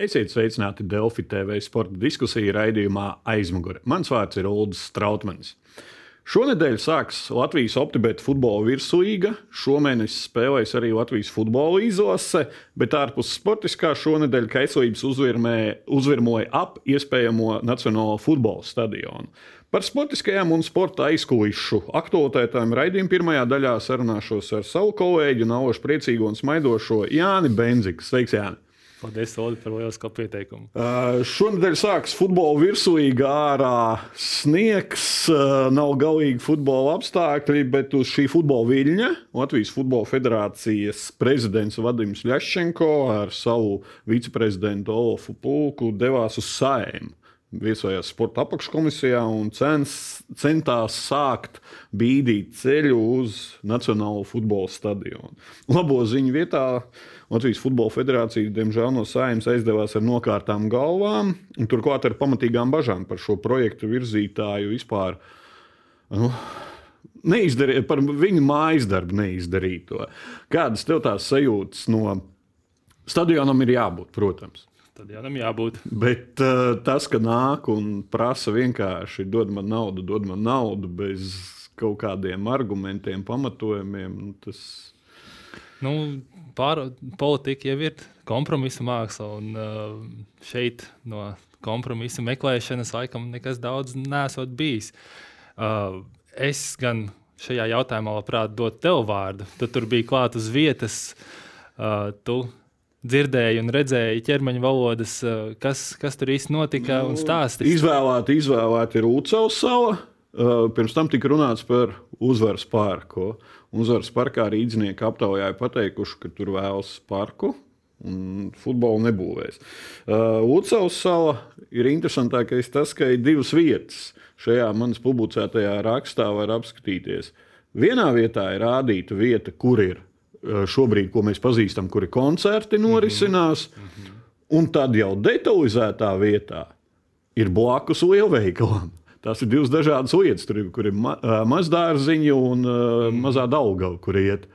Esiet sveicināti Delfi TV sporta diskusiju raidījumā aizmugure. Mans vārds ir Ulrichs Strautmanis. Šonadēļ sāks Latvijas optibēta futbola virslīga. Šomēnes spēlēs arī Latvijas futbola izlase, bet ārpus sportiskā šonadēļ kaislības uzvirmoja ap iespējamo Nacionālo futbola stadionu. Par sportiskajām un sporta aizkulisku aktualitātēm raidījuma pirmajā daļā sarunāšos ar savu kolēģi, naušu priecīgo un smaidošo Jāni Benziku. Sveiks, Jāni! Paldies, Oli, par lielisko pieteikumu. Uh, šonadēļ sāksies futbola virslīga ārā. Sniegs, uh, nav galīgi futbola apstākļi, bet uz šī futbola viļņa Latvijas Futbola Federācijas prezidents Vadims Ļašenko ar savu viceprezidentu Olofu Pulku devās uz Saimu viesojās sporta apakškomisijā un cens, centās sākt bīdīt ceļu uz Nacionālo futbola stadionu. Labo ziņu vietā Latvijas Futbola Federācija, diemžēl, no saimnes aizdevās ar nokārtām galvām, turklāt ar pamatīgām bažām par šo projektu virzītāju vispār. Nu, Neizdarīt, par viņu mājas darbu neizdarīto. Kādas tev tās sajūtas no stadionam ir jābūt, protams? Stadionam jābūt. Bet uh, tas, ka nāk un prasa vienkārši dod man naudu, dod man naudu bez kaut kādiem argumentiem, pamatojumiem, nu, tas Nu, pār, politika jau ir kompromisa māksla, un uh, šeit no kompromisa meklēšanas laikam nekas daudz nesot bijis. Uh, es gan šajā jautājumā labprāt dotu tev vārdu. Tu tur biji klāt uz vietas. Uh, tu dzirdēji un redzēji ķermeņa valodas, uh, kas, kas tur īsti notika nu, un stāstīja. Izvēlēta, izvēlēta ir Ucels sala. Uh, pirms tam tika runāts par uzvaras parku. Uzvaras parkā rīznieki aptaujāja pateikuši, ka tur vēlas parku. Un futbolu nebūvēs. Uh, Ucels sala ir interesantākais tas, ka ir divas vietas. Šajā manas publicētajā rakstā var apskatīties. Vienā vietā ir rādīta vieta, kur ir šobrīd, ko mēs pazīstam, kur ir koncerti norisinās. Mm -hmm. Un tad jau detalizētā vietā ir blakus lielveikalam. Tās ir divas dažādas lietas, tur, kur ir ma mazdārziņa un uh, mm. mazā daļgala, kur iet.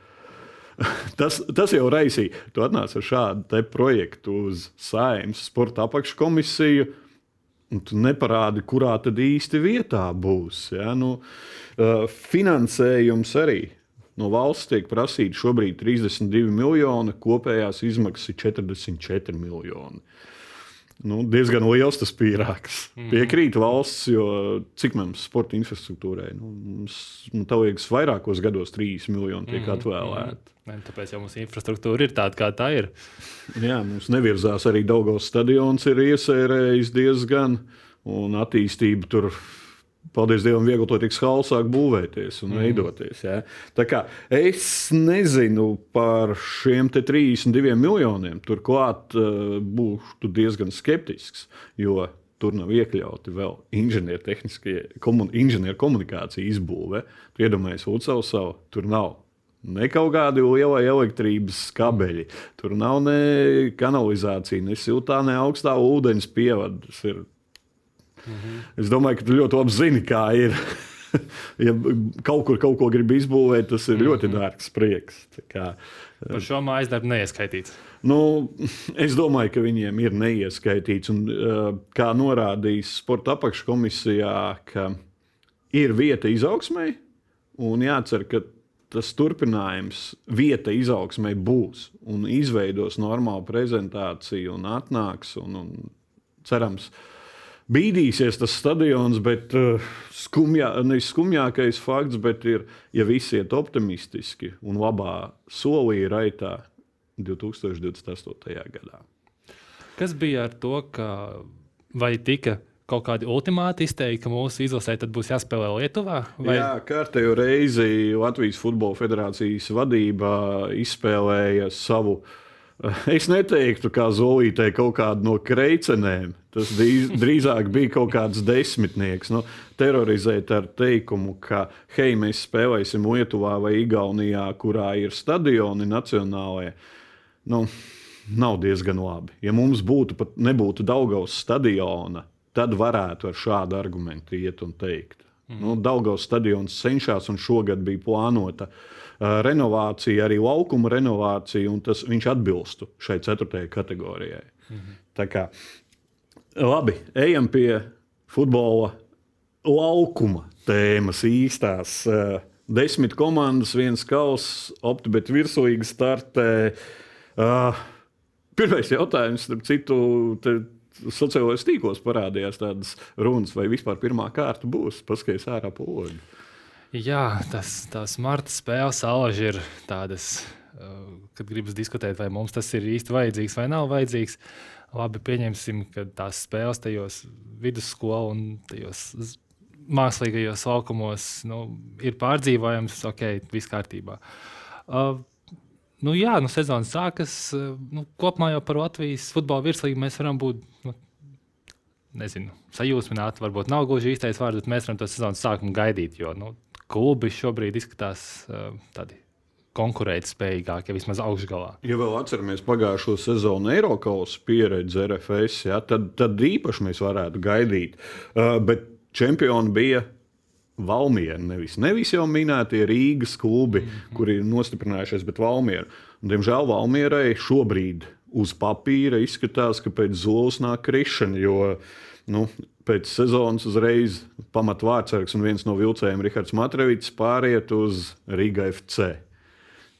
tas, tas jau raisīja. Tu atnāc ar šādu projektu uz saimnes sporta apakškomisiju. Un tu neparādi, kurā tad īsti vietā būs. Ja? Nu, uh, finansējums arī no valsts tiek prasīts šobrīd 32 miljoni, kopējās izmaksas ir 44 miljoni. Nu, diezgan liels tas pīrāgs. Mm. Piekrīt valsts, jo cik mums sporta infrastruktūrai? Nu, mums nu, liekas, vairākos gados 3 miljoni tiek mm. atvēlēti. Mm. Tāpēc jau mums infrastruktūra ir tāda, kā tā ir. Jā, mums nevirzās arī Daugos stadions, ir iesērējis diezgan, un attīstība tur paldies Dievam, viegli to tiks hāls sāk būvēties un mm. veidoties. Ja? Tā kā es nezinu par šiem 32 miljoniem, turklāt uh, būšu diezgan skeptisks, jo tur nav iekļauti vēl inženiertehniskie, komun, inženierkomunikācija izbūve. Tu iedomājies, Ucels savu, tur nav. Ne kaut kādi lieli elektrības kabeļi. Tur nav ne kanalizācija, ne siltā, ne augstā ūdens pievades. Ir Mhm. Es domāju, ka tu ļoti labi zini, kā ir. ja kaut kur kaut ko grib izbūvēt, tas ir ļoti mhm. dārgs prieks. Kā, Par šo mājas darbu neieskaitīts. Nu, es domāju, ka viņiem ir neieskaitīts. Un, kā norādījis sporta apakškomisijā, ka ir vieta izaugsmai, un jācer, ka tas turpinājums, vieta izaugsmai būs un izveidos normālu prezentāciju un atnāks. Un, un cerams, ka bīdīsies tas stadions, bet uh, skumjā, skumjākais fakts, bet ir, ja visi iet optimistiski un labā solī raitā 2028. gadā. Kas bija ar to, ka vai tika kaut kādi ultimāti izteikti, ka mūsu izlasē būs jāspēlē Lietuvā? Vai? Jā, kārtējo reizi Latvijas Futbola Federācijas vadība izspēlēja savu uh, Es neteiktu, kā Zolītē kaut kāda no kreicenēm. Tas drīzāk bija kaut kāds desmitnieks. Nu, terorizēt ar teikumu, ka, hei, mēs spēlēsim Lietuvā vai Igaunijā, kurā ir stadioni nacionālajie. Nu, nav diezgan labi. Ja mums būtu pat nebūtu Daugaus stadiona, tad varētu ar šādu argumentu iet un teikt. Mm. Nu, Daugaus stadions cenšas un šogad bija plānota uh, renovācija, arī laukuma renovācija, un tas viņš atbilstu šai ceturtajai kategorijai. Mhm. Tā kā labi, ejam pie futbola laukuma tēmas īstās. Uh, desmit komandas, viens kauss, opti, bet virslīgi startē. Uh, pirmais jautājums, starp citu, sociālajos tīklos parādījās tādas runas, vai vispār pirmā kārta būs paskaidrs ārā poļu. Jā, tas, tās marta spēles alaži ir tādas, kad gribas diskutēt, vai mums tas ir īsti vajadzīgs vai nav vajadzīgs. Labi, pieņemsim, ka tās spēles tajos vidusskolu un tajos mākslīgajos laukumos nu, ir pārdzīvojams, ok, viss kārtībā. Uh, nu, jā, nu, sezonas sākas. Nu, kopumā jau par Latvijas futbola virslīgu mēs varam būt. Nu, Nezinu, sajūsmināti, varbūt nav gluži īstais vārds, bet mēs varam to sezonas sākumu gaidīt. Jo nu, klubi šobrīd izskatās uh, tādi konkurētspējīgākie, ja vismaz augšgalā. Ja vēl atceramies pagājušo sezonu Eiropas pieredzi RFS, ja, tad, tad īpaši mēs varētu gaidīt. Uh, bet čempioni bija Valmiera. Nevis, nevis jau minētie Rīgas klubi, mm -hmm. kuri ir nostiprinājušies, bet Valmiera. Un, diemžēl Valmierai šobrīd uz papīra izskatās, ka pēc zolas nāk krišana. Jo, nu, pēc sezonas uzreiz pamatvārdsargs un viens no vilcējiem, Rihards Matrevits, pāriet uz Riga FC.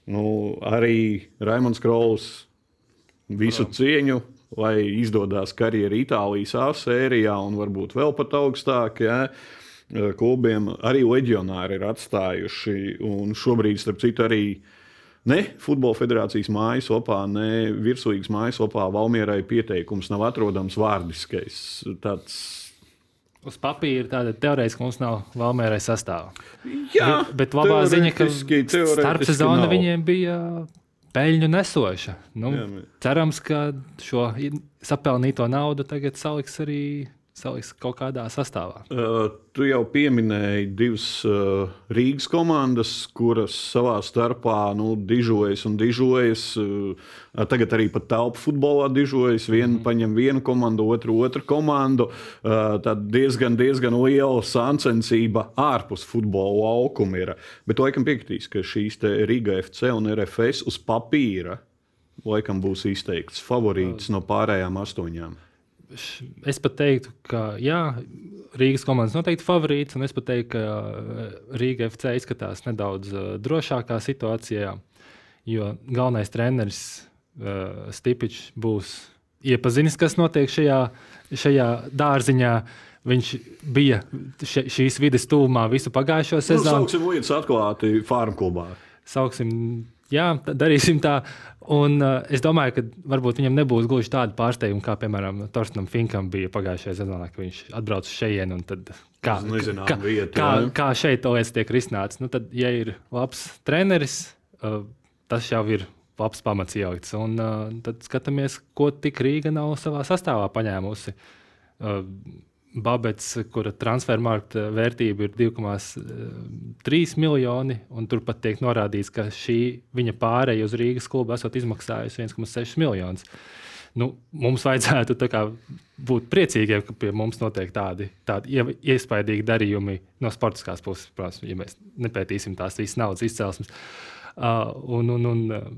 Nu, arī Raimons Krols visu cieņu lai izdodas karjeras Itālijas A sērijā un varbūt vēl pat augstāk. Ja? Klubiem arī leģionāri ir atstājuši, šobrīd, starp citu, arī ne Futbola federācijas mājaslapā, ne virsūīgas mājaslapā Valmierai pieteikums nav atrodams vārdiskais. Tāds Uz papīra tāda teorētiski mums nav Valmērai sastāvā. Jā, bet, bet labā ziņa, ka starpsezona viņiem bija peļņu nesoša. Nu, jā, cerams, ka šo sapelnīto naudu tagad saliks arī saliks kaut kādā sastāvā. Uh, tu jau pieminēji divas uh, Rīgas komandas, kuras savā starpā nu, dižojas un dižojas. Uh, tagad arī pat telpu futbolā dižojas. Vienu mm. paņem vienu komandu, otru otru komandu. Uh, tad diezgan, diezgan liela sāncensība ārpus futbola laukuma ir. Bet laikam piekritīs, ka šīs Riga FC un RFS uz papīra laikam būs izteikts favorīts no pārējām astoņām es pat teiktu, ka jā, Rīgas komandas noteikti favorīts, un es pat teiktu, ka eh, Rīga FC izskatās nedaudz uh, drošākā situācijā, jo galvenais treneris uh, Stipičs būs iepazinis, kas notiek šajā, šajā dārziņā. Viņš bija še, šīs vidas tūmā visu pagājušo nu, sezonu. Nu, sauksim lietas atklāti farmu klubā. Sauksim jā, darīsim tā. Un, uh, es domāju, ka varbūt viņam nebūs gluži tāda pārsteiguma, kā, piemēram, Torstam Finkam bija pagājušajā sezonā, kad viņš atbrauca šeit. Kā, kā, vieta, kā, kā šeit lietas tiek risināts? Nu, tad, ja ir labs treneris, uh, tas jau ir labs pamats ielikts. Un uh, tad skatāmies, ko tik Rīga nav savā sastāvā paņēmusi. Uh, Babets, kura transfermarkta vērtība ir 2,3 miljoni, un tur pat tiek norādīts, ka šī viņa pārēja uz Rīgas klubu esot izmaksājusi 1,6 miljonus. Nu, mums vajadzētu kā, būt priecīgiem, ka pie mums notiek tādi, tādi iespaidīgi darījumi no sportiskās puses. Protams, ja mēs nepētīsim tās visas naudas izcelsmes. Uh, un, un, un uh,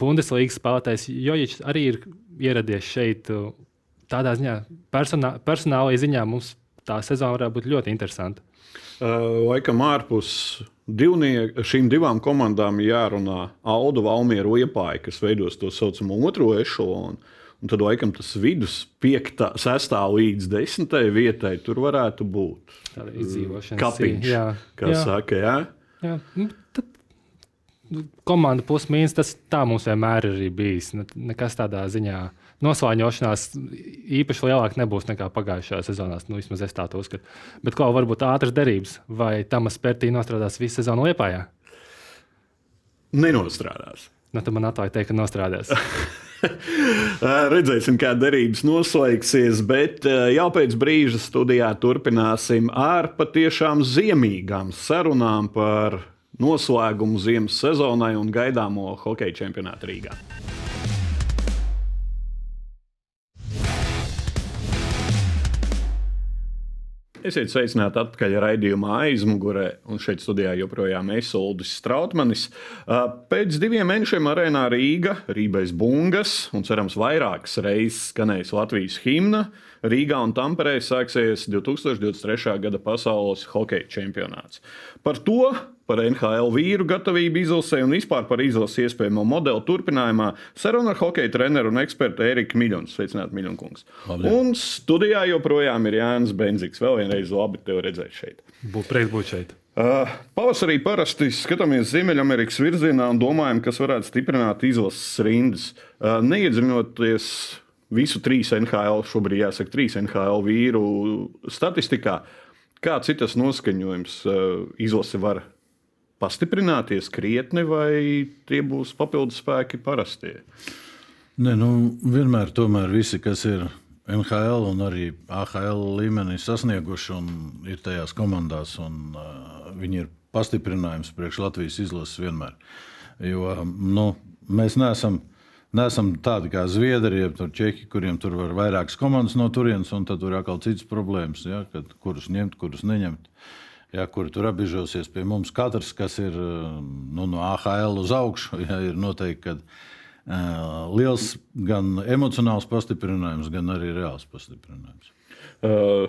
Bundeslīgas spēlētājs Jojičs arī ir ieradies šeit. Uh, tādā ziņā, personā, personālajā ziņā mums tā sezona varētu būt ļoti interesanta. Uh, laikam ārpus divnie, šīm divām komandām jārunā Audu, Valmieru, Iepāja, kas veidos to saucamo otro ešalonu. Un tad, laikam, tas vidus, 5, 6 līdz 10 vietai, tur varētu būt tāda izdzīvošana. Kapiņš, jā, kā jā. saka, jā. jā. Nu, tad, komanda pusmīnus, tas tā mums vienmēr ir bijis. Nekas tādā ziņā. Uh, noslēņošanās īpaši lielāka nebūs nekā pagājušajā sezonā. Nu, vismaz es tā uzskatu. Bet kā varbūt ātras derības, vai Tamas Pērtī nostrādās visu sezonu Lietpājā? Nenostrādās. Nu, tad man atklāja teikt, ka nostrādās. Redzēsim, kā derības noslēgsies, bet jau pēc brīža studijā turpināsim ar patiešām ziemīgām sarunām par noslēgumu ziemas sezonai un gaidāmo hokeja čempionātu Rīgā. Esiet sveicināti atpakaļ raidījumā aizmugurē, un šeit studijā joprojām es Uldis Strautmanis. Pēc diviem mēnešiem arēnā Rīga, Rībais Bungas un cerams vairākas reizes skanēs Latvijas himna. Rīgā un Tamperē sāksies 2023. gada pasaules hokeja čempionāts. Par to par NHL vīru gatavību izlasē un vispār par izlases iespējamo modeli turpinājumā saruna ar hokeja treneru un ekspertu Eriku Miļonu. Sveicināti, Miļonkungs. Un studijā joprojām ir Jānis Benzigs. Vēl vienreiz labi tevi redzēt šeit. Būtu prieks būt šeit. Uh, pavasarī parasti skatāmies Ziemeļamerikas virzienā un domājam, kas varētu stiprināt izlases rindas. Uh, Neiedziļinoties visu trīs NHL, šobrīd jāsaka, trīs NHL vīru statistikā, kāds ir tas noskaņojums uh, izlase var pastiprināties krietni, vai tie būs papildus spēki parastie? Ne, nu, vienmēr tomēr visi, kas ir NHL un arī AHL līmenī sasnieguši un ir tajās komandās, un uh, viņi ir pastiprinājums priekš Latvijas izlases vienmēr. Jo nu, mēs neesam, neesam tādi kā Zviedrija, jeb Čehi, kuriem tur var vairākas komandas no turienes, un tad tur ir atkal citas problēmas, ja, kad, kurus ņemt, kurus neņemt. Uh, ja, kuri tur apbežosies pie mums. Katrs, kas ir nu, no AHL uz augšu, ja, ir noteikti kad, uh, liels gan emocionāls pastiprinājums, gan arī reāls pastiprinājums. Uh,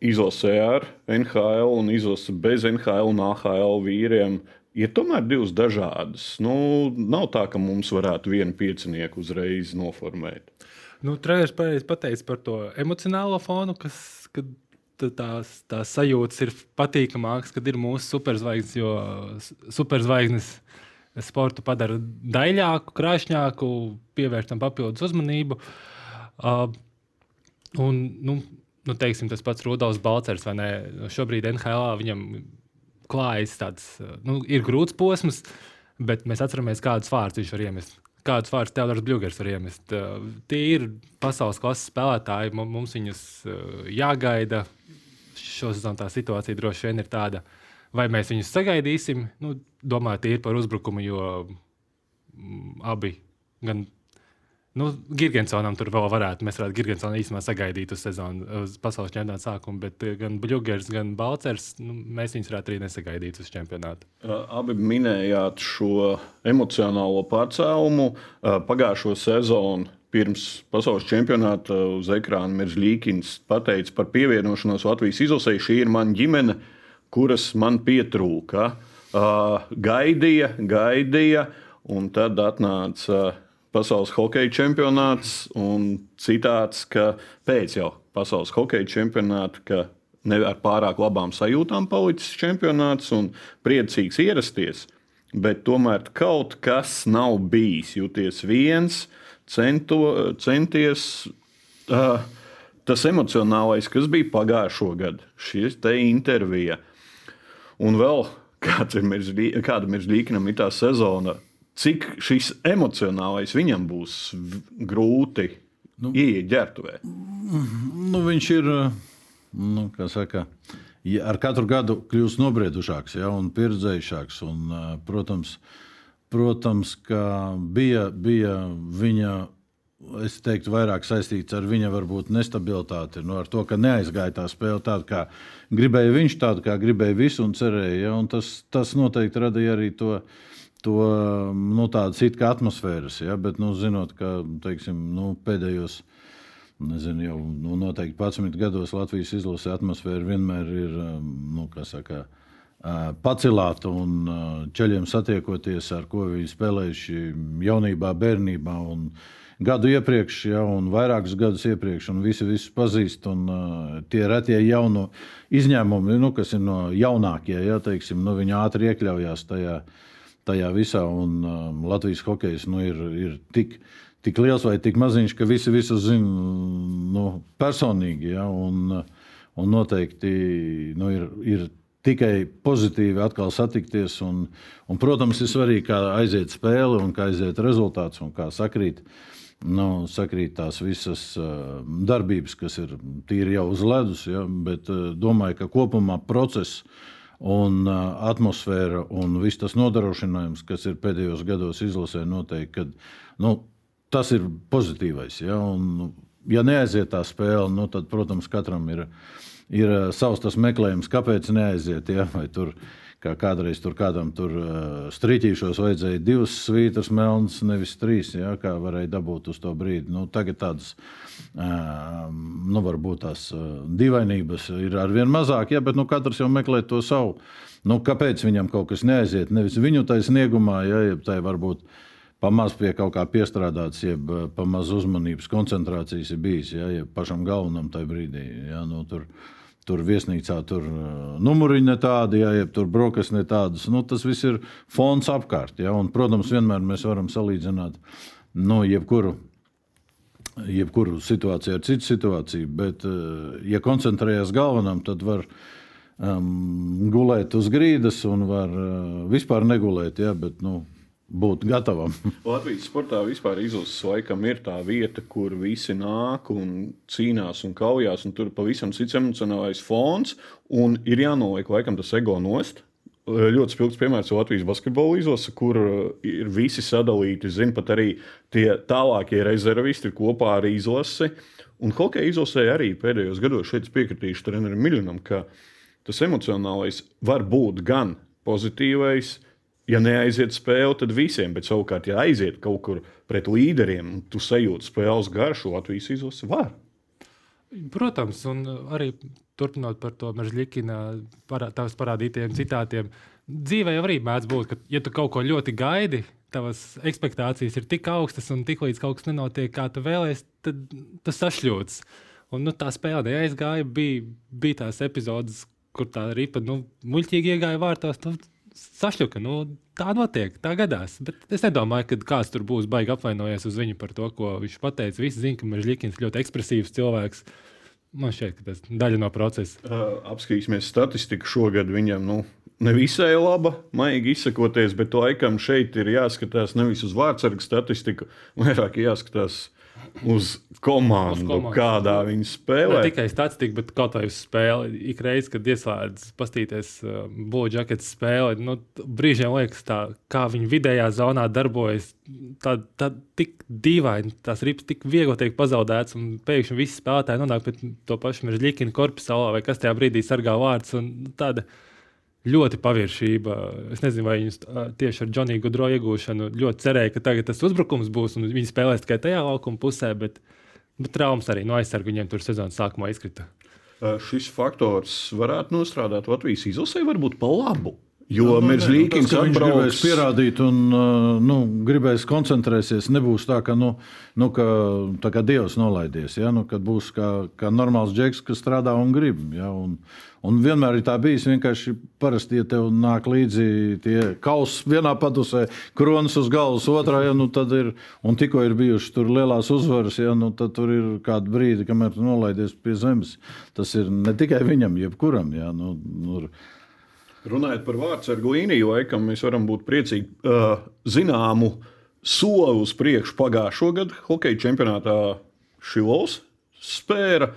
izlasē ar NHL un izlasē bez NHL un AHL vīriem. Ir tomēr divas dažādas. Nu, nav tā, ka mums varētu vienu piecinieku uzreiz noformēt. Nu, pareizi pateica par to emocionālo fonu, kas, kad tās, tās sajūtas ir patīkamākas, kad ir mūsu superzvaigznes, jo superzvaigznes sportu padara daļāku, krāšņāku, pievērš tam papildus uzmanību. Uh, un, nu, nu, teiksim, tas pats Rudolfs Balčers, vai ne? Šobrīd NHL viņam klājas tāds, nu, ir grūts posms, bet mēs atceramies, kādus vārdus viņš var iemest. Kādus vārdus Teodors Bļūgers var iemest. Tie ir pasaules klases spēlētāji, mums viņus jāgaida, šo sezonu tā situācija droši vien ir tāda, vai mēs viņus sagaidīsim. Nu, domāju, tīri par uzbrukumu, jo mm, abi gan. Nu, Gigantsonam tur vēl varētu. Mēs varētu Gigantsonu īstenībā sagaidīt uz sezonu, uz pasaules čempionāta sākumu, bet eh, gan Bluegers, gan Balcers, nu, mēs viņus varētu arī nesagaidīt uz čempionātu. Abi minējāt šo emocionālo pārcēlumu. Pagājušo sezonu pirms pasaules čempionāta uz ekrāna Merzlīkins pateica par pievienošanos Latvijas izlasē. Šī ir mana ģimene, kuras man pietrūka. Uh, gaidīja, gaidīja, un tad atnāca pasaules hokeja čempionāts un citāts, ka pēc jau pasaules hokeja čempionāta, ka ne ar pārāk labām sajūtām palicis čempionāts un priecīgs ierasties, bet tomēr kaut kas nav bijis. Jūties viens, uh, cento, centies. Uh, tas emocionālais, kas bija pagājušo gadu, šis te intervija. Un vēl kāda ir Mirzlīkinam ir tā sezona, cik šis emocionālais viņam būs grūti nu, ieiet ģērbtuvē. Nu, viņš ir, nu, kā saka, ar katru gadu kļūst nobriedušāks ja, un pieredzējušāks. Un, protams, uh, Protams, ka bija, bija viņa es teiktu, vairāk saistīts ar viņa varbūt nestabilitāti, nu, ar to, ka neaizgāja tā spēle tāda, kā gribēja viņš, tāda kā gribēja visu un cerēja. Ja? Un tas, tas noteikti radīja arī to. To nu, tādas it kā atmosfēras, ja, bet, nu, zinot, ka teiksim, nu, pēdējos nezinu, jau nu, noteikti 11 gados Latvijas izlases atmosfēra vienmēr ir nu, saka, uh, pacelāta un ceļiem satiekoties, ar ko viņi spēlējuši jaunībā, bērnībā. Gadu iepriekš, ja, un vairākus gadus iepriekš, un visi visus pazīst. Un, uh, tie retie jauno izņēmumi, nu, kas ir no jaunākie, ja, teiksim, nu, viņi ātri iekļaujās tajā, tajā visā. Un, um, Latvijas hokejs nu, ir, ir tik, tik liels vai tik maziņš, ka visi visu zina nu, personīgi. Ja, un, un noteikti nu, ir. ir tikai pozitīvi atkal satikties. Un, un, protams, ir svarīgi, kā aiziet spēle un kā aiziet rezultāts un kā sakrīt. Nu, sakrīt tās visas uh, darbības, kas ir tīri jau uz ledus, ja, bet uh, domāju, ka kopumā process un uh, atmosfēra un viss tas nodrošinājums, kas ir pēdējos gados izlasē, noteikti, kad, nu, tas ir pozitīvais. Ja, un, ja neaiziet tā spēle, nu, tad, protams, katram ir ir uh, savs tas meklējums, kāpēc neaiziet. Ja? Vai tur, kā kādreiz tur kādam tur uh, strīķīšos vajadzēja divas svītras melnas, nevis trīs, ja? kā varēja dabūt uz to brīdi. Nu, tagad tādas, uh, nu, varbūt tās uh, divainības ir arvien mazāk, ja? bet nu, katrs jau meklē to savu. Nu, kāpēc viņam kaut kas neaiziet? Nevis viņu taisnīgumā, ja tai varbūt pamaz pie kaut kā piestrādāts, jeb pamaz uzmanības koncentrācijas ir bijis, ja, jeb pašam galvenam tajā brīdī. Ja, nu, tur, Tur viesnīcā tur numuriņi ne tādi, ja tur brokas ne tādas. Nu, tas viss ir fons apkārt. Ja, un, protams, vienmēr mēs varam salīdzināt nu, jebkuru jebkuru situāciju ar citu situāciju, bet, ja koncentrējas galvenam, tad var um, gulēt uz grīdas un var uh, vispār negulēt. Ja, bet, nu, būt gatavam. Latvijas sportā vispār izlases laikam ir tā vieta, kur visi nāk un cīnās un kaujās, un tur pavisam cits emocionālais fons, un ir jānoliek laikam tas ego nost. Ļoti spilgts piemērs Latvijas basketbola izlase, kur ir visi sadalīti. Zinu, pat arī tie tālākie rezervisti ir kopā ar izlasi. Un hokeja izlasē arī pēdējos gados šeit piekritīšu trenerim Miljonam, ka tas emocionālais var būt gan pozitīvais, ja neaiziet spēle, tad visiem, bet savukārt, ja aiziet kaut kur pret līderiem, tu sajūti spēles garšu, Latvijas izlase var. Protams, un arī turpinot par to Meržģīna parā, parādītajiem citātiem, dzīvē jau arī mēdz būt, ka, ja tu kaut ko ļoti gaidi, tavas expectācijas ir tik augstas, un tiklīdz kaut kas nenotiek, kā tu vēlējies, tad tas sašļūts. Un, nu, tā spēle neaizgāja. Bija, bija tās epizodes, kur tā ripa nu, muļķīgi iegāja vārtos. Nu, sašķuka. Nu, tā notiek, tā gadās. Bet es nedomāju, ka kāds tur būs baigi apvainojies uz viņu par to, ko viņš pateica. Visi zina, ka ir ļoti ekspresīvs cilvēks. Man šķiet, ka tas ir daļa no procesa. Uh, apskatīsimies statistiku šogad. Viņam nu, nevisai laba, maigi izsakoties, bet laikam šeit ir jāskatās nevis uz vārdsargu statistiku, vairāk jāskatās uz komandu, uz komandu. kādā viņi spēlē. Ne tikai statistika, bet kaut kā uz spēli. Ik reiz, kad ieslēdz paskatīties uh, Blue Jackets spēli, nu, brīžiem liekas, tā, kā viņi vidējā zonā darbojas. Tad tā, tik dīvaini, tās rips tik viegli tiek pazaudētas, un pēkšņi visi spēlētāji nonāk pie to pašu Meržģīna korpusa vai kas tajā brīdī sargā vārds. Tāda, ļoti paviršība. Es nezinu, vai viņus tieši ar Džoniju Gudro iegūšanu ļoti cerēja, ka tagad tas uzbrukums būs un viņi spēlēs tikai tajā laukuma pusē, bet, bet traumas arī no aizsargu viņiem tur sezonas sākumā izkrita. Šis faktors varētu nostrādāt Latvijas izlasē, varbūt pa labu. Jo nu, līdzīgs nu, viņš gribēs pierādīt un nu, gribēs koncentrēties. Nebūs tā, ka, nu, nu, ka tā kā Dievs nolaidies. Ja? Nu, kad būs kā, kā normāls džeks, kas strādā un grib. Ja? Un, un vienmēr ir tā bijis. Vienkārši parasti, ja tev nāk līdzi tie kausi vienā padusē, kronas uz galvas, otrā, ja, nu, ir, un tikko ir bijušas tur lielās uzvaras, ja, nu, tad tur ir kāda brīdi, kamēr tu nolaidies pie zemes. Tas ir ne tikai viņam, jebkuram. Ja? Nu, nu, Runājot par vārdsargu līniju, laikam mēs varam būt priecīgi uh, zināmu soli uz priekšu pagājušo gadu hokeja čempionātā Šilovs spēra.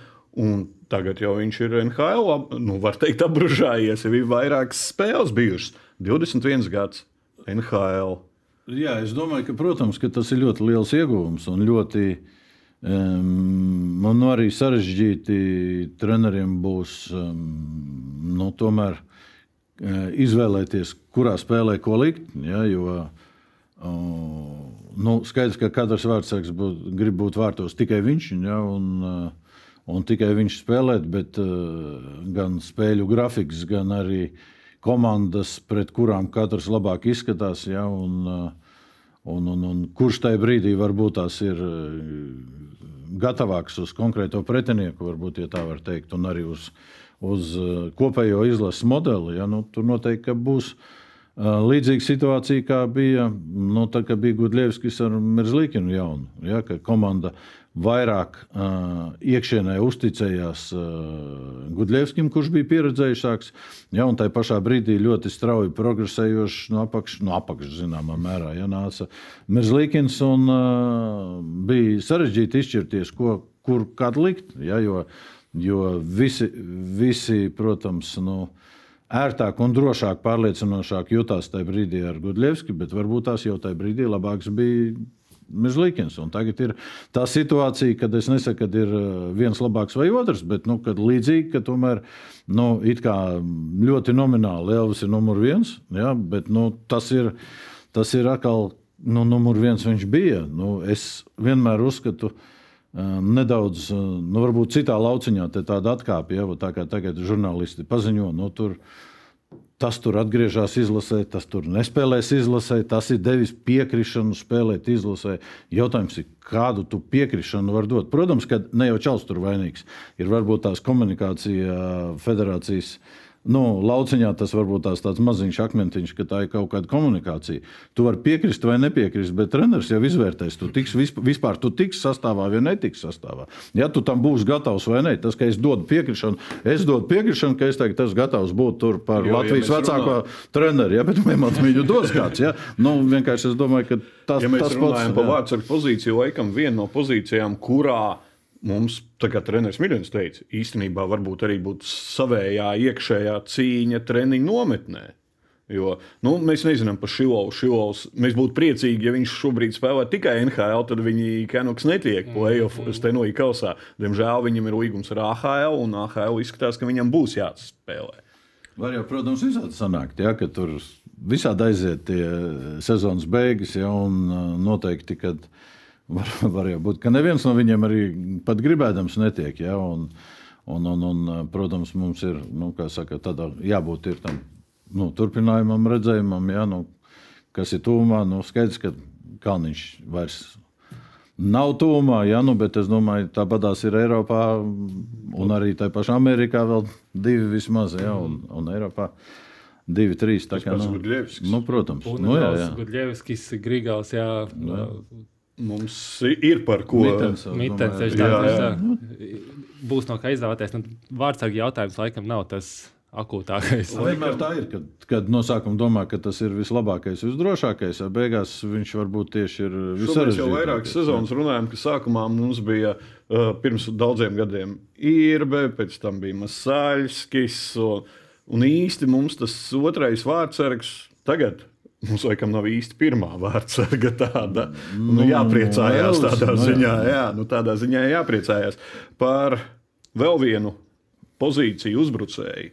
Tagad jau viņš ir NHL, nu, var teikt, apbružājies. Ir vairākas spēles bijušas. 21 gads NHL. Jā, es domāju, ka, protams, ka tas ir ļoti liels ieguvums un ļoti um, un arī sarežģīti treneriem būs um, nu, tomēr izvēlēties, kurā spēlē ko likt. Ja, jo, nu, skaidrs, ka katrs vārdsargs būt, grib būt vārtos tikai viņš. Ja, un, eh, un tikai viņš spēlēt, bet eh, gan spēļu grafiks, gan arī komandas, pret kurām katrs labāk izskatās. Ja, un, un, un, un kurš tajā brīdī varbūt tās ir gatavāks uz konkrēto pretinieku, varbūt ja tā var teikt, un arī uz uz uh, kopējo izlases modeli, ja, nu, tur noteikti būs uh, līdzīga situācija, kā bija, nu, tā, bija Gudļevskis ar Merzlīkinu jaunu. Ja, komanda vairāk uh, iekšienē uzticējās uh, Gudļevskim, kurš bija pieredzējušāks, ja, un tajā pašā brīdī ļoti strauji progresējošs no apakšas, no apakšas zināmā mērā, ja nāca Merzlīkins, un uh, bija sarežģīti izšķirties, ko, kur kādu likt. Ja, jo, uh, Jo visi, visi protams, nu, ērtāk un drošāk, pārliecinošāk jutās tajā brīdī ar Gudļevski, bet varbūt tās jau tajā brīdī labāks bija Mežlīkins. Tagad ir tā situācija, kad es nesaku, ka ir viens labāks vai otrs, bet nu, līdzīgi, ka tomēr nu, ļoti nomināli Elvis ir numur viens. Ja, bet, nu, tas ir, tas ir atkal nu, numur viens viņš bija. Nu, es vienmēr uzskatu, ka nedaudz, nu, varbūt citā lauciņā, tāda atkāpja, ja, tā kā tagad žurnālisti paziņo, nu, tur, tas tur atgriežas izlasē, tas tur nespēlēs izlasē, tas ir devis piekrišanu spēlēt izlasē. Jautājums ir, kādu tu piekrišanu var dot? Protams, ka ne jau Čels tur vainīgs, ir varbūt tās komunikācija federācijas Nu, lauciņā tas varbūt tās tāds maziņš akmentiņš, ka tā ir kaut kāda komunikācija. Tu vari piekrist vai nepiekrist, bet treneris jau izvērtēs, tu tiks, vispār tu tiks sastāvā vai netiks sastāvā. Ja tu tam būsi gatavs vai nē, tas, ka es dodu piekrišanu, es dodu piekrišanu, ka es teiktu, tas gatavs būt tur par jo, Latvijas ja vecāko treneri, ja, bet man viņu dos kāds. Ja? Nu, vienkārši es domāju, ka tas, ja tas pats. Par vārdsargu pozīciju laikam viena no pozīcijām, kurā Mums, kā treneris Mirjans teica, īstenībā varbūt arī būtu savējā iekšējā cīņa treniņu nometnē. Jo nu, mēs nezinām par Šilovu. Šilovs, mēs būtu priecīgi, ja viņš šobrīd spēlē tikai NHL, tad viņi Kenoks netiek playoff mm -hmm. stenoja kausā. Diemžēl viņam ir līgums ar AHL, un AHL izskatās, ka viņam būs jāspēlē. Var jau, protams, visādi sanākt, ja, ka tur visādi aiziet tie sezonas beigas, ja, un noteikti, kad Var, var jau būt, ka neviens no viņiem arī pat gribēdams netiek. Ja? Un, un, un, un, protams, mums ir nu, saka, tādā, jābūt tam nu, turpinājumam, redzējumam, ja? nu, kas ir tūmā. Nu, skaidrs, ka Kalniņš vairs nav tūmā, ja? nu, bet es domāju, tāpatās ir Eiropā un arī tajā pašā Amerikā vēl divi vismaz, ja? un, un Eiropā. Divi, trīs. Tā kā, nu, nu, protams, nu, jā, jā. Gudļevskis, Grigāls, jā. Jā. Mums ir par ko mitens, jā, jā. Būs no kā izvēlēties. Nu, Vārdsargi jautājums laikam nav tas akūtākais. Vienmēr tā ir, kad, kad no sākuma domā, ka tas ir vislabākais, visdrošākais, bet beigās viņš varbūt tieši ir vissarežģītākais. Mēs jau vairākas sezonas runājam, ka sākumā mums bija uh, pirms daudziem gadiem īrbe, pēc tam bija Masāļskis, un, un īsti mums tas otrais vārdsargs tagad Mums laikam nav īsti pirmā vārdsarga tāda. Nu, nu, jāpriecājās tādā nu, ziņā. Jā, nu, tādā ziņā jāpriecājās par vēl vienu pozīciju uzbrucēju.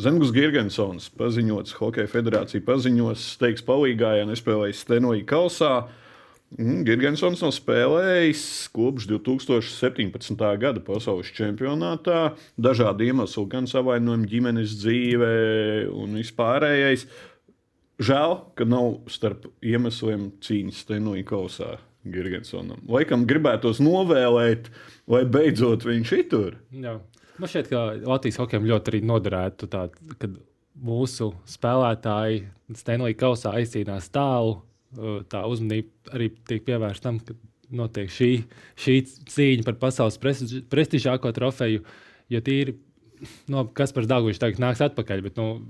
Zemgus Girgensons paziņots, Hokeja federācija paziņos, teiks palīgā, ja nespēlēs Stenoja kausā. Mm, Girgensons nav spēlējis kopš 2017. gada pasaules čempionātā. Dažādu iemeslu, gan savainojumu ģimenes dzīvē un vispārējais. Žēl, ka nav starp iemesliem cīņas stenoja kausā Girgensonam. Laikam gribētos novēlēt, lai beidzot viņš ir tur. Jā. Man šķiet, ka Latvijas hokejam ļoti arī noderētu, tā, kad mūsu spēlētāji stenoja kausā aizcīnās tālu. Tā uzmanība arī tiek pievērsta tam, ka notiek šī, šī cīņa par pasaules prestižāko trofeju. Jo tīri, no, kas par Dāngu viņš tagad nāks atpakaļ. Bet, nu,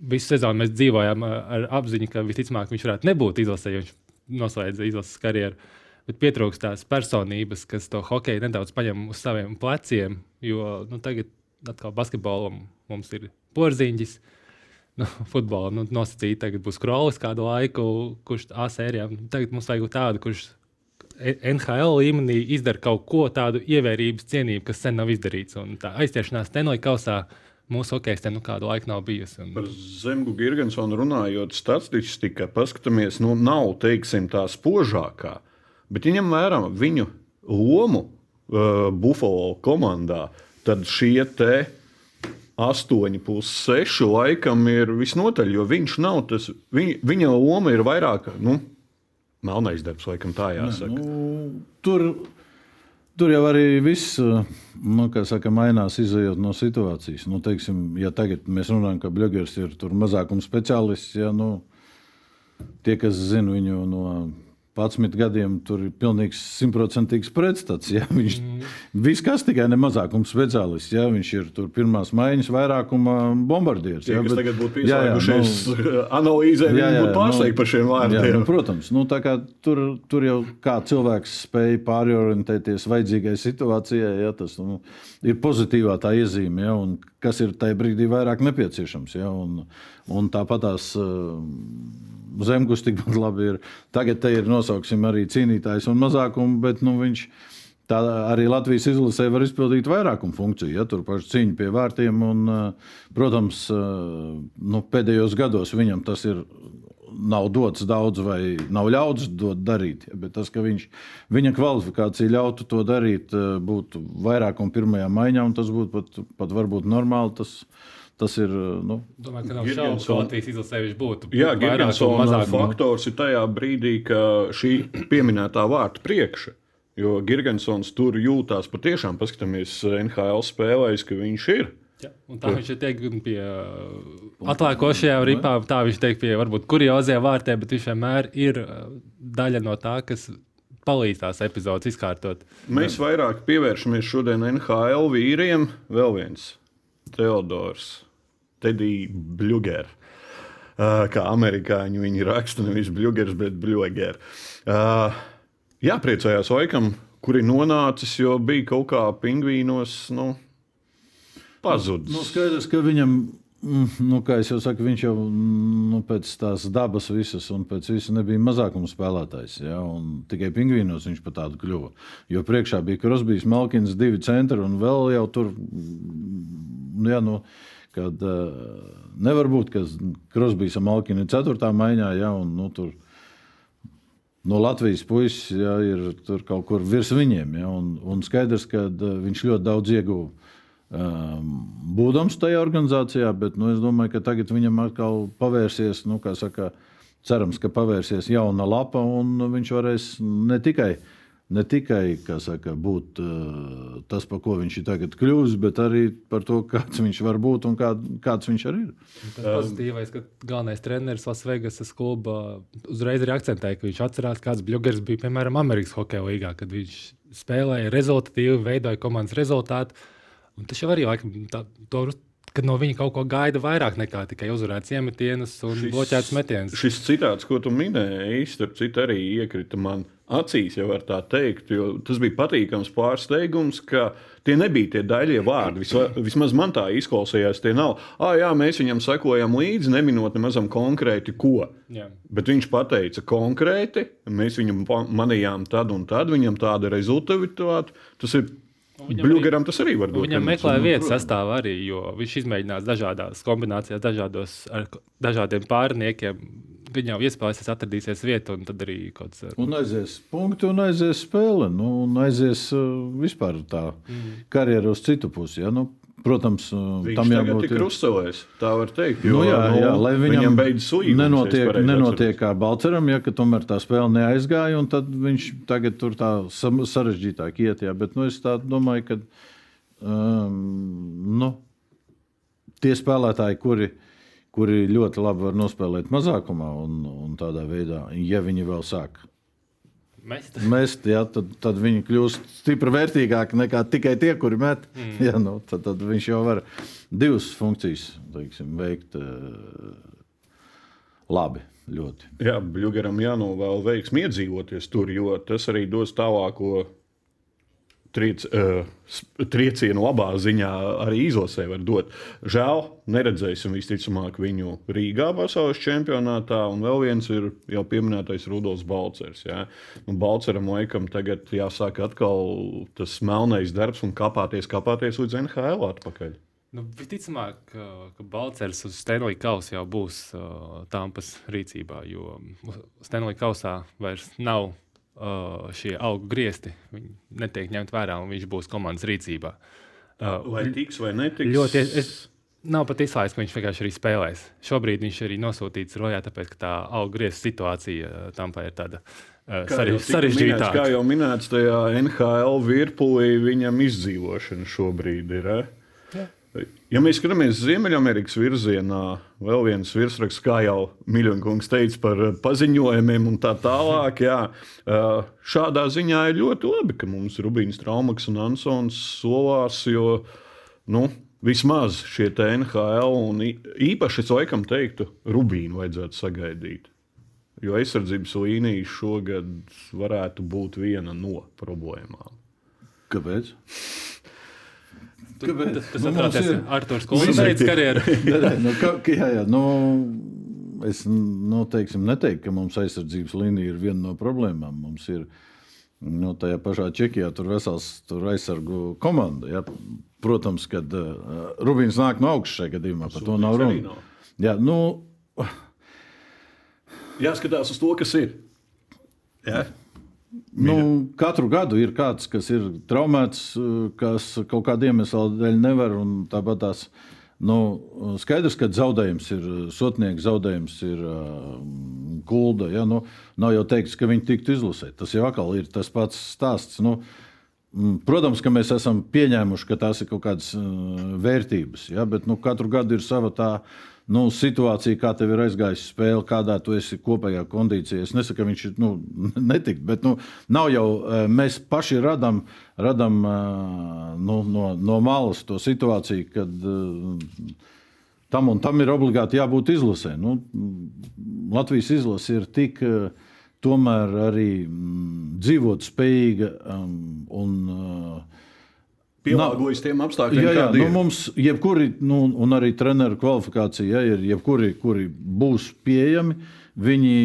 visu sezonu mēs dzīvojām ar apziņu, ka visticamāk viņš varētu nebūt izlasē, jo viņš noslēdza izlases karjeru. Bet pietrūkst tās personības, kas to hokeju nedaudz paņem uz saviem pleciem. Jo nu, tagad atkal basketbolam mums ir porziņģis. Nu, futbolā nu, nosacīja, tagad būs krolis kādu laiku, kurš A sērijā. Tagad mums vajag tādu, kurš NHL līmenī izdara kaut ko tādu ievērības cienību, kas sen nav izdarīts. Un tā aizķeršanās tenoja kausā uh, mūsu hokeja nu, kādu laiku nav bijusi. Un... Par Zemgu Gigantsonu runājot, statistika, paskatāmies, nu, nav teiksim, tā spožākā. Bet, ja ņem vērā viņu lomu uh, Buffalo komandā, tad šie te 8,6 laikam ir visnotaļ, jo viņš nav tas, viņa, viņa loma ir vairāk, nu, melnais darbs, laikam tā jāsaka. Ne, nu, tur Tur jau arī viss nu, saka, mainās, izējot no situācijas. Nu, teiksim, ja tagad mēs runājam, ka Bļūgers ir mazākuma speciālists, ja, nu, tie, kas zina viņu no 11 gadiem tur ir pilnīgs simtprocentīgs pretstats. Ja? Viņš mm. viss kas tikai ne mazākums speciālists. Ja? Viņš ir tur pirmās maiņas vairākuma bombardieris. Ja? Bet, tagad būtu pieslēgušies nu, analīzē, jā, jā, būtu pārsteigti nu, par šiem vārdiem. Jā, nu, protams, nu, tur, tur jau kā cilvēks spēja pārorientēties vajadzīgai situācijai, ja? tas nu, ir pozitīvā tā iezīme, ja? un kas ir tajā brīdī vairāk nepieciešams. Ja? Un, un tāpat tās. Uh, zemgus tikpat labi ir. Tagad te ir nosauksim arī cīnītājs un mazākumu, bet nu, viņš tā arī Latvijas izlasē var izpildīt vairākumu funkciju. Ja, tur pašai cīņa pie vārtiem, un, uh, protams, uh, nu, pēdējos gados viņam tas ir nav dots daudz vai nav ļauts dot darīt. Bet tas, ka viņš, viņa kvalifikācija ļautu to darīt, eh, būtu vairāk un pirmajā maiņā, un tas būtu pat, pat varbūt normāli. Tas, tas ir. eh, Nu, Domāju, ka nav šaubu, ka Latvijas izlasē viņš būtu. Jā, Gigantsona mazāk. faktors ir tajā brīdī, ka šī pieminētā vārta priekša. Jo Gigantsons tur jūtās patiešām, paskatāmies NHL spēlēs, ka viņš ir. Jā, un tā viņš ir gan pie uh, atlēkošajām ripām, tā viņš teikt pie varbūt kuriozajām vārtiem, bet viņš vienmēr ir uh, daļa no tā, kas palīdz tās epizodes izkārtot. Mēs vairāk pievēršamies šodien NHL vīriem. Vēl viens - Teodors, Teddy Bluger. Uh, kā amerikāņi viņi raksta, nevis Blugers, bet Bluger. Uh, jā, priecājās Oikam, kur ir nonācis, jo bija kaut kā pingvīnos. Nu, Pazudis. nu, skaidrs, ka viņam, mm, nu, kā jau saku, viņš jau nu, pēc tās dabas visas un pēc visa nebija mazākuma spēlētājs. Ja, un tikai pingvīnos viņš par tādu kļuva. Jo priekšā bija Krosbīs, Malkins, divi centri un vēl jau tur. Nu, ja, nu, Kad, uh, nevar būt, ka Krosbīs un Malkina ir 4. maiņā, ja, un nu, tur no Latvijas puses ja, ir kaut kur virs viņiem. Ja, un, un skaidrs, ka uh, viņš ļoti daudz ieguva. Um, būdams tajā organizācijā, bet nu, es domāju, ka tagad viņam atkal pavērsies, nu, kā saka, cerams, ka pavērsies jauna lapa, un viņš varēs ne tikai, ne tikai saka, būt uh, tas, par ko viņš ir tagad kļuvis, bet arī par to, kāds viņš var būt un kā, kāds viņš arī ir. Tas pozitīvais, ka galvenais treneris Lasvegasas kluba uzreiz arī akcentēja, ka viņš atcerās, kāds Bluegers bija piemēram Amerikas Hokeja līgā, kad viņš spēlēja rezultatīvi, veidoja komandas rezultātu. Un tas jau arī laikam, tā, to, kad no viņa kaut ko gaida vairāk nekā tikai uzvarēts iemetienus un Šis- bloķēts metienus. Šis citāts, ko tu minēji, starp citu, arī iekrita man acīs, ja var tā teikt. jo Tas bija patīkams pārsteigums, ka tie nebija tie daļie vārdi. Visva, vismaz man tā izklausījās. Tie nav, ah, jā, mēs viņam sekojam līdzi, neminot nemazam konkrēti, ko. Jā. Bet viņš pateica konkrēti, mēs viņam manījām tad un tad, viņam tāda rezultātivitāte. Tas ir. Viņam Bluegeram tas arī var dot. Viņam meklē nu, vietas sastāvā arī, jo viņš izmēģinās dažādās kombinācijās, dažādos, ar dažādiem pārniekiem. Viņa jau iespējas atradīsies vieta, un tad arī kaut kas Un aizies punkti, un aizies spēle. Nu, un aizies uh, vispār tā mm. karjera uz citu pusi. Ja? Nu, protams, Viņš tam jābūt ir krustcelēs, tā var teikt. Jo, Nu, jā, nu, jā, lai viņam, viņam beidzas līgums. nenotiek, nenotiek kā Balčūskam, ja tomēr tā spēle neaizgāja, un tad viņš tagad tur tā sarežģītāk iet. Jā, bet nu, es domāju, ka um, nu, tie spēlētāji, kuri, kuri ļoti labi var nospēlēt mazākumā, un, un tādā veidā, ja viņi vēl sāk mest. mest, ja, tad, tad viņi kļūst stipri vērtīgāki nekā tikai tie, kuri met. Mm. Ja, nu, tad, tad viņš jau var divas funkcijas teiksim, veikt uh, labi. Ļoti. Jā, Bluegeram jānovēl veiksmi iedzīvoties tur, jo tas arī dos tālāko triec, sp- triecienu labā ziņā arī izlasē var dot. Žēl, neredzēsim visticamāk viņu Rīgā pasaules čempionātā, un vēl viens ir jau pieminētais Rudolfs Balcers. Jā. Nu, Balceram laikam tagad jāsāk atkal tas melnais darbs un kāpāties, kāpāties līdz NHL atpakaļ. Nu, visticamāk, ka, ka Balčers uz Stanley kausa jau būs uh, Tampas rīcībā, jo Stanley kausā vairs nav uh, šie augu griezti. Netiek ņemt vērā, un viņš būs komandas rīcībā. Uh, Vai tiks vai netiks? Ļoti. Es, nav pat izslēgts, ka viņš vienkārši arī spēlēs. Šobrīd viņš arī nosūtīts rojā, tāpēc ka tā auga griezta situācija uh, Tampā ir tāda minēts, sarežģītāka. Kā jau minēts, tajā NHL virpulī viņam izdzīvošana šobrīd ir. Eh? Ja mēs skatāmies Ziemeļamerikas virzienā, vēl viens virsraksts, kā jau Miļņkungs teica par eh, paziņojumiem un tā tālāk, jā, eh, šādā ziņā ir ļoti labi, ka mums Rubīns Traumaks un Ansons solās, jo nu, vismaz šie NHL un īpaši es laikam teiktu, Rubīnu vajadzētu sagaidīt. Jo aizsardzības līnija šogad varētu būt viena no problēmām. Kāpēc? Tu- Tas, tas Nu, atrodas ir- Arthurs Kulsbeits karjerā. Nē, nē, nu, ka, jā, jā, nu, es nu, teiksim, neteiktu, ka mums aizsardzības līnija ir viena no problēmām. Mums ir nu, tajā pašā Čekijā tur vesels tur aizsargu komanda. Ja? Protams, kad uh, Rubīns nāk no augšas šajā gadījumā, par to nav runa. Jā, nu, Jāskatās uz to, kas ir. Jā. Nu, katru gadu ir kāds, kas ir traumēts, kas kaut kāda iemesla dēļ nevar. Tāpat tās nu, skaidrs, ka zaudējums ir sotnieks, zaudējums ir gulda. Ja? Nu, nav jau teikts, ka viņi tiktu izlasīti. Tas jau atkal ir tas pats stāsts. Nu, Protams, ka mēs esam pieņēmuši, ka tās ir kaut kādas vērtības, ja? bet nu, katru gadu ir sava tā nu, situācija, kā tev ir aizgājusi spēle, kādā tu esi kopējā kondīcijā. Es nesaku, ka viņš ir nu, netikt, bet nu, nav jau eh, mēs paši radām, radām eh, nu, no, no malas to situāciju, kad eh, tam un tam ir obligāti jābūt izlasē. Nu, Latvijas izlase ir tik. Tomēr arī mm, dzīvot spējīga um, un uh, Pielāgojas tiem apstākļiem, Jā, jā nu, mums jebkuri, nu, un arī treneru kvalifikācija, ja ir jebkuri, kuri būs pieejami, viņi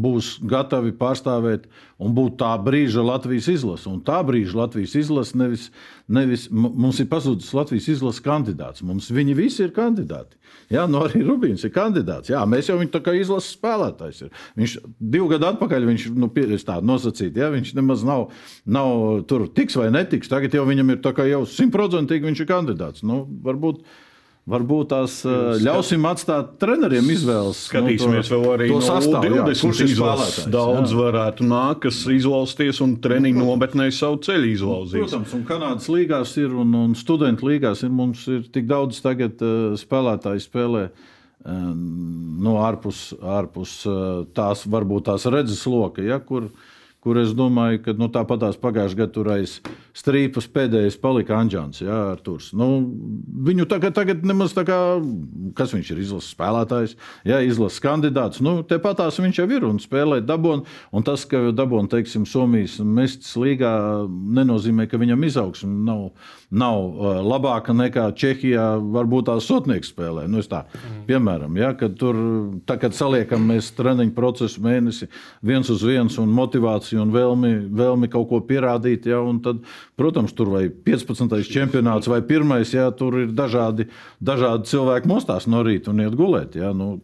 būs gatavi pārstāvēt un būt tā brīža Latvijas izlase. Un tā brīža Latvijas izlase nevis, nevis mums ir pazudis Latvijas izlases kandidāts. Mums viņi visi ir kandidāti. Jā, nu arī Rubīns ir kandidāts. Jā, mēs jau viņu tā kā izlases spēlētājs. Ir. Viņš divu gadu atpakaļ viņš nu, tādu nosacītu, ja viņš nemaz nav, nav tur tiks vai netiks. Tagad jau viņam ir tā kā jau simtprocentīgi viņš ir kandidāts. Nu, varbūt, Varbūt tās uh, ļausim atstāt treneriem izvēles. Skatīsimies nu, vēl arī to no sastāvu, jā, 20 kurš ir izlases. spēlētājs, Daudz jā. varētu nākt, kas izlausties un treniņu nometnē savu ceļu izlauzīs. Protams, un Kanādas līgās ir un, un studentu līgās ir. Mums ir tik daudz tagad uh, spēlētāju spēlē. uh, No ārpus, ārpus tās varbūt tās redzes loka, ja, kur, kur es domāju, ka nu, tāpat tās pagājušajā gadā tur aiz strīpas pēdējais palika Anģēns. Nu, viņu tagad, tagad nemaz tā kā, kas viņš ir izlases spēlētājs, ja, izlases kandidāts. Nu, Tepat tās viņš jau ir un spēlē dabūnu. Un tas, ka dabūnu, teiksim, Somijas mestas līgā, nenozīmē, ka viņam izaugsme nav, nav uh, labāka nekā Čehijā, varbūt tās sotnieks spēlē. Nu, tā, piemēram, ja, kad tur, tā, kad saliekam mēs treniņu procesu mēnesi viens uz viens un motivāciju un vēlmi, vēlmi kaut ko pierādīt, ja, un tad, protams, tur vai 15. čempionāts vai pirmais, ja, tur ir dažādi, dažādi cilvēki mostās no rīta un iet gulēt. Ja, nu,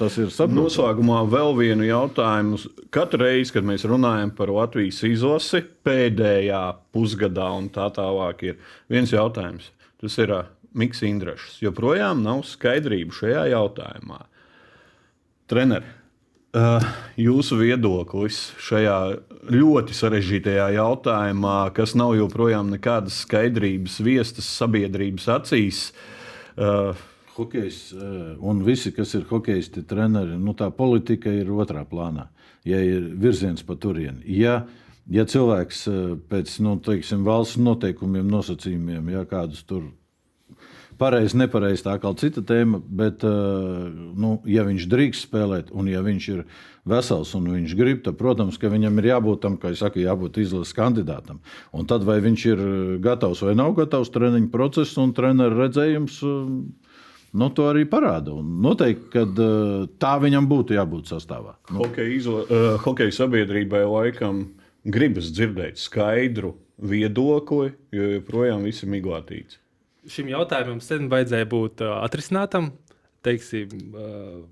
tas ir saprotami. Noslēgumā vēl vienu jautājumu. Katru reizi, kad mēs runājam par Latvijas izlasi, pēdējā pusgadā un tā tālāk, ir viens jautājums. Tas ir Mikls Indrašs. Joprojām nav skaidrību šajā jautājumā. Trener, ā, jūsu viedoklis šajā ļoti sarežģītajā jautājumā, kas nav joprojām nekādas skaidrības viestas sabiedrības acīs. ā, Hokejs eh, un visi, kas ir hokejisti, treneri, nu, tā politika ir otrā plānā. Ja ir virziens pa turieni. Ja, ja cilvēks eh, pēc nu, teiksim, valsts noteikumiem, nosacījumiem, ja kādus tur pareizi, nepareizi, tā kā cita tēma, bet, eh, nu, ja viņš drīkst spēlēt, un ja viņš ir vesels un viņš grib, tad, protams, ka viņam ir jābūt tam, kā jau saka, jābūt izlases kandidātam. Un tad, vai viņš ir gatavs vai nav gatavs, treniņu process un treneru redzējums. eh, Nu, to arī parāda. Un noteikti, ka tā viņam būtu jābūt sastāvā. Nu, Hokeja, izla, uh, hokeja sabiedrībai laikam gribas dzirdēt skaidru viedokli, jo joprojām viss ir miglātīts. Šim jautājumam sen vajadzēja būt uh, atrisinātam. Teiksim, uh,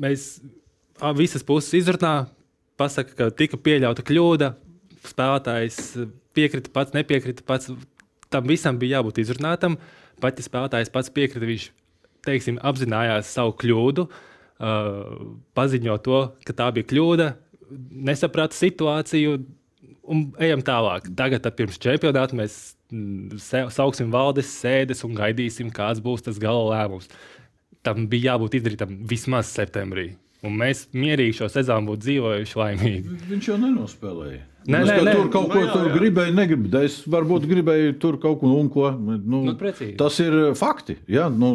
mēs visas puses izrunā, pasaka, ka tika pieļauta kļūda. Spēlētājs piekrita pats, nepiekrita pats. Tam visam bija jābūt izrunātam. Pat ja spēlētājs pats piekrita, viņš teiksim, apzinājās savu kļūdu, uh, paziņo to, ka tā bija kļūda, nesaprata situāciju un ejam tālāk. Tagad, pirms čempionāta, mēs mm, sauksim valdes sēdes un gaidīsim, kāds būs tas gala lēmums. Tam bija jābūt izdarītam vismaz septembrī. Un mēs mierīgi šo sezonu būtu dzīvojuši laimīgi. viņš jau nenospēlēja. Nē, nē, nē. Tur kaut Nu, ko jā, tur jā. gribēju, negribu. Es varbūt gribēju tur kaut ko un ko. Nu, Nu, precīzi. tas ir fakti. Ja? Nu,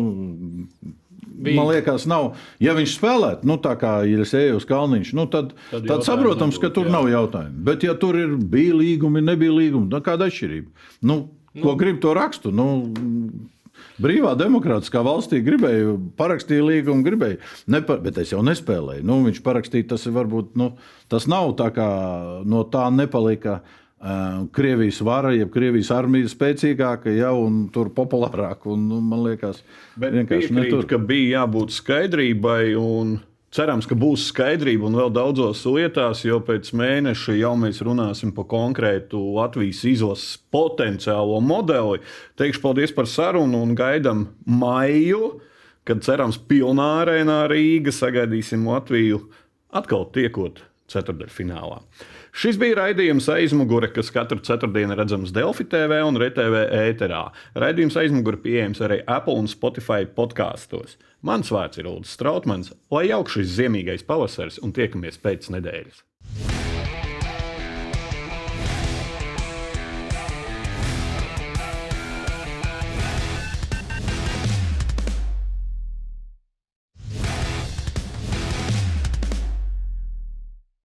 Bija- Man liekas, nav. Ja viņš spēlētu, nu, tā kā ir eju uz kalniņš, nu, tad, Tad tad, saprotams, ka nebūtu, tur jā. nav jautājumu. Bet, ja tur ir bija līgumi, nebija līgumi, tad kāda atšķirība? Nu, ko grib to rakstu? Nu, brīvā demokrātiskā valstī gribēju, parakstīju līgumu, gribēju, nepa, bet es jau nespēlēju. Nu, viņš parakstīja, tas varbūt, nu, tas nav tā kā no tā nepalika. Uh, Krievijas vara, jeb Krievijas armija spēcīgāka, jau tur populārāka. Un, nu, man liekas, netur. ka bija jābūt skaidrībai. Un... Cerams, ka būs skaidrība un vēl daudzos lietās, jo pēc mēneša jau mēs runāsim par konkrētu Latvijas izlases potenciālo modeli. Teikšu paldies par sarunu un gaidām maiju, kad cerams pilnā arēnā Rīga sagaidīsim Latviju atkal tiekot ceturdaļfinālā. Šis bija raidījums aizmugure, kas katru ceturtdienu redzams Delfi TV un RTV ēterā. Raidījums aizmugure pieejams arī Apple un Spotify podkāstos. Mans vārds ir Ulrichs Strautmans, lai jauks šis ziemīgais pavasaris un tiekamies pēc nedēļas.